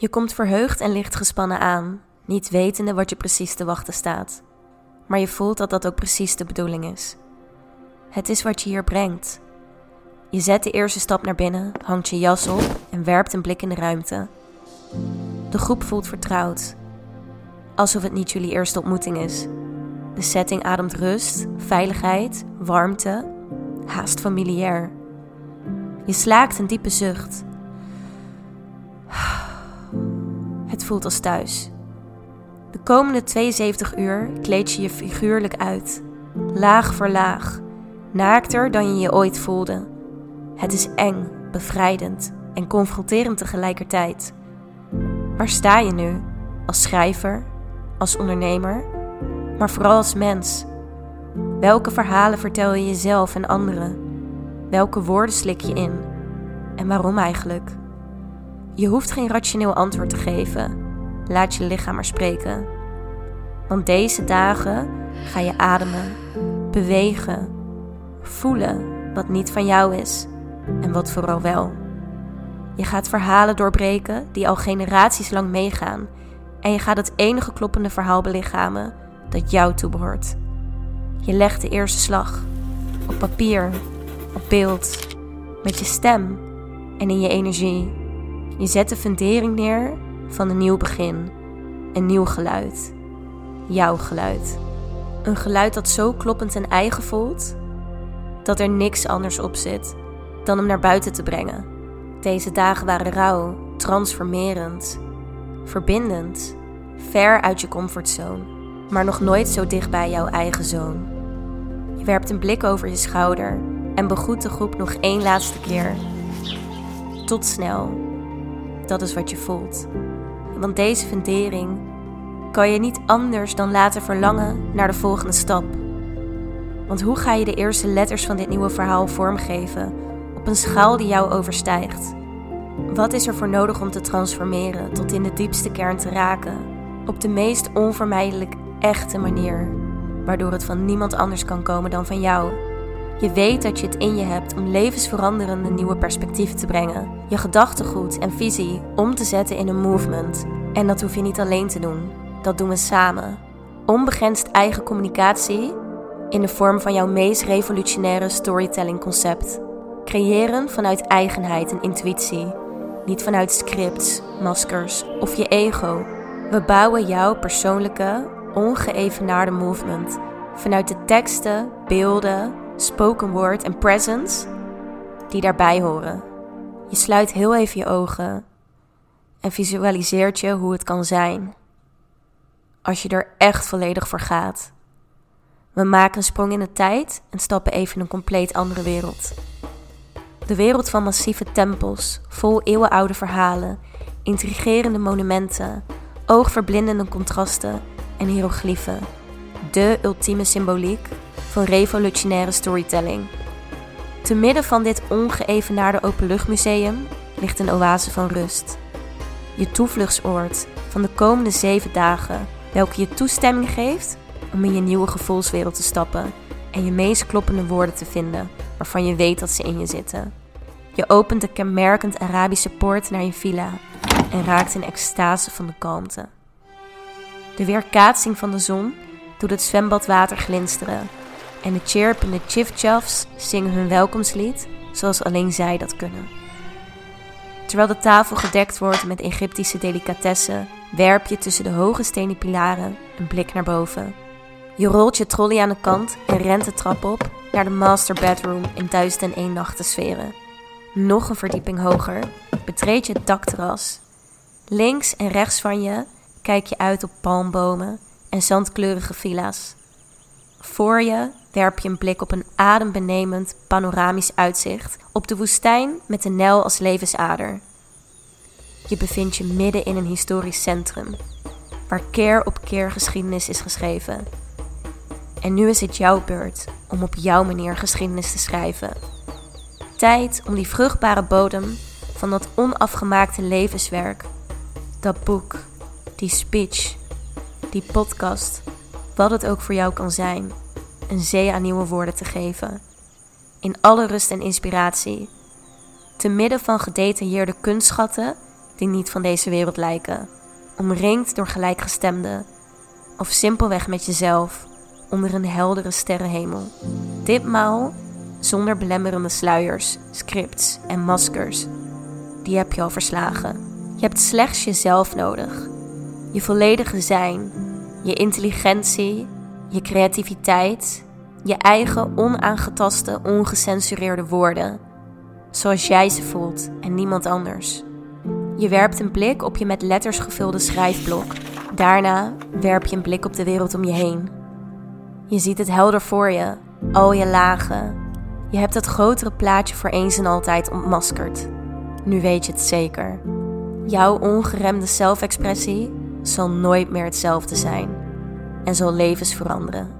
Je komt verheugd en licht gespannen aan, niet wetende wat je precies te wachten staat. Maar je voelt dat dat ook precies de bedoeling is. Het is wat je hier brengt. Je zet de eerste stap naar binnen, hangt je jas op en werpt een blik in de ruimte. De groep voelt vertrouwd, alsof het niet jullie eerste ontmoeting is. De setting ademt rust, veiligheid, warmte, haast familiair. Je slaakt een diepe zucht. Het voelt als thuis. De komende 72 uur kleed je je figuurlijk uit, laag voor laag, naakter dan je je ooit voelde. Het is eng, bevrijdend en confronterend tegelijkertijd. Waar sta je nu? Als schrijver, als ondernemer, maar vooral als mens. Welke verhalen vertel je jezelf en anderen? Welke woorden slik je in? En waarom eigenlijk? Je hoeft geen rationeel antwoord te geven. Laat je lichaam maar spreken. Want deze dagen ga je ademen, bewegen, voelen wat niet van jou is en wat vooral wel. Je gaat verhalen doorbreken die al generaties lang meegaan en je gaat het enige kloppende verhaal belichamen dat jou toebehoort. Je legt de eerste slag op papier, op beeld, met je stem en in je energie. Je zet de fundering neer van een nieuw begin, een nieuw geluid. Jouw geluid. Een geluid dat zo kloppend en eigen voelt dat er niks anders op zit dan hem naar buiten te brengen. Deze dagen waren rauw, transformerend, verbindend, ver uit je comfortzone, maar nog nooit zo dicht bij jouw eigen zoon. Je werpt een blik over je schouder en begroet de groep nog één laatste keer. Tot snel. Dat is wat je voelt. Want deze fundering kan je niet anders dan laten verlangen naar de volgende stap. Want hoe ga je de eerste letters van dit nieuwe verhaal vormgeven op een schaal die jou overstijgt? Wat is er voor nodig om te transformeren tot in de diepste kern te raken? Op de meest onvermijdelijk echte manier, waardoor het van niemand anders kan komen dan van jou. Je weet dat je het in je hebt om levensveranderende nieuwe perspectieven te brengen, je gedachtegoed en visie om te zetten in een movement. En dat hoef je niet alleen te doen, dat doen we samen. Onbegrensd eigen communicatie in de vorm van jouw meest revolutionaire storytelling concept. Creëren vanuit eigenheid en intuïtie, niet vanuit scripts, maskers of je ego. We bouwen jouw persoonlijke, ongeëvenaarde movement vanuit de teksten, beelden, spoken word en presence die daarbij horen. Je sluit heel even je ogen en visualiseert je hoe het kan zijn als je er echt volledig voor gaat. We maken een sprong in de tijd en stappen even in een compleet andere wereld. De wereld van massieve tempels, vol eeuwenoude verhalen, intrigerende monumenten, oogverblindende contrasten en hieroglyphen. De ultieme symboliek van revolutionaire storytelling. Te midden van dit ongeëvenaarde openluchtmuseum ligt een oase van rust. Je toevluchtsoord van de komende zeven dagen, welke je toestemming geeft om in je nieuwe gevoelswereld te stappen en je meest kloppende woorden te vinden waarvan je weet dat ze in je zitten. Je opent de kenmerkend Arabische poort naar je villa en raakt in extase van de kalmte. De weerkaatsing van de zon doet het zwembadwater glinsteren en de chirpende chifchafs zingen hun welkomstlied zoals alleen zij dat kunnen. Terwijl de tafel gedekt wordt met Egyptische delicatessen, werp je tussen de hoge stenen pilaren een blik naar boven. Je rolt je trolley aan de kant en rent de trap op naar de master bedroom in duizend en één nachten sferen. Nog een verdieping hoger betreed je het dakterras. Links en rechts van je kijk je uit op palmbomen en zandkleurige villa's. Voor je werp je een blik op een adembenemend panoramisch uitzicht op de woestijn met de Nijl als levensader. Je bevindt je midden in een historisch centrum, waar keer op keer geschiedenis is geschreven. En nu is het jouw beurt om op jouw manier geschiedenis te schrijven. Tijd om die vruchtbare bodem van dat onafgemaakte levenswerk, dat boek, die speech, die podcast, wat het ook voor jou kan zijn, een zee aan nieuwe woorden te geven. In alle rust en inspiratie. Te midden van gedetailleerde kunstschatten die niet van deze wereld lijken, omringd door gelijkgestemden, of simpelweg met jezelf onder een heldere sterrenhemel. Ditmaal zonder belemmerende sluiers, scripts en maskers. Die heb je al verslagen. Je hebt slechts jezelf nodig. Je volledige zijn, je intelligentie, je creativiteit, je eigen onaangetaste, ongecensureerde woorden, zoals jij ze voelt en niemand anders. Je werpt een blik op je met letters gevulde schrijfblok. Daarna werp je een blik op de wereld om je heen. Je ziet het helder voor je, al je lagen. Je hebt het grotere plaatje voor eens en altijd ontmaskerd. Nu weet je het zeker. Jouw ongeremde zelfexpressie zal nooit meer hetzelfde zijn en zal levens veranderen.